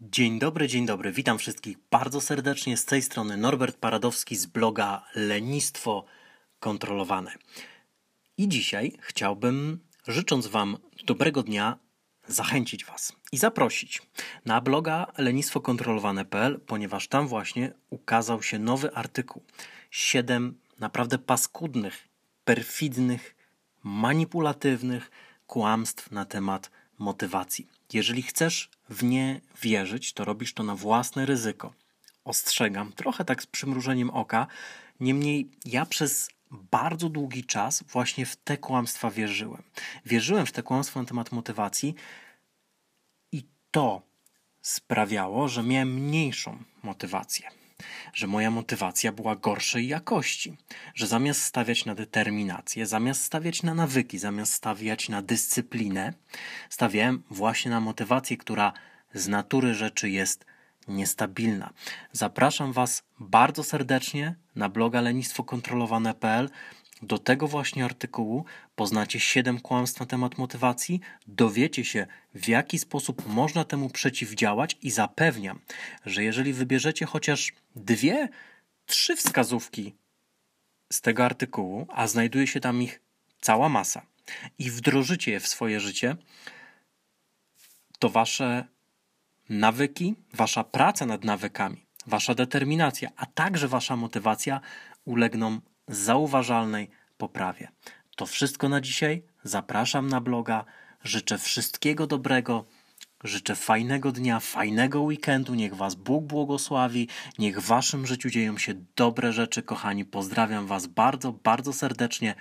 Dzień dobry, dzień dobry. Witam wszystkich bardzo serdecznie. Z tej strony Norbert Paradowski z bloga Lenistwo Kontrolowane. I dzisiaj chciałbym, życząc Wam dobrego dnia, zachęcić Was i zaprosić na bloga lenistwokontrolowane.pl, ponieważ tam właśnie ukazał się nowy artykuł. Siedem naprawdę paskudnych, perfidnych, manipulatywnych kłamstw na temat motywacji. Jeżeli chcesz w nie wierzyć, to robisz to na własne ryzyko. Ostrzegam, trochę tak z przymrużeniem oka. Niemniej ja przez bardzo długi czas właśnie w te kłamstwa wierzyłem. Wierzyłem w te kłamstwa na temat motywacji i to sprawiało, że miałem mniejszą motywację. Że moja motywacja była gorszej jakości, że zamiast stawiać na determinację, zamiast stawiać na nawyki, zamiast stawiać na dyscyplinę, stawiałem właśnie na motywację, która z natury rzeczy jest niestabilna. Zapraszam Was bardzo serdecznie na bloga lenistwokontrolowane.pl. Do tego właśnie artykułu poznacie 7 kłamstw na temat motywacji, dowiecie się, w jaki sposób można temu przeciwdziałać i zapewniam, że jeżeli wybierzecie chociaż dwie, trzy wskazówki z tego artykułu, a znajduje się tam ich cała masa, i wdrożycie je w swoje życie, to wasze nawyki, wasza praca nad nawykami, wasza determinacja, a także wasza motywacja ulegną zauważalnej poprawie. To wszystko na dzisiaj. Zapraszam na bloga. Życzę wszystkiego dobrego. Życzę fajnego dnia, fajnego weekendu. Niech Was Bóg błogosławi. Niech w Waszym życiu dzieją się dobre rzeczy, kochani. Pozdrawiam Was bardzo, bardzo serdecznie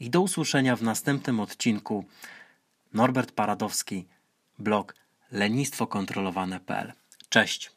i do usłyszenia w następnym odcinku. Norbert Paradowski, blog lenistwokontrolowane.pl. Cześć.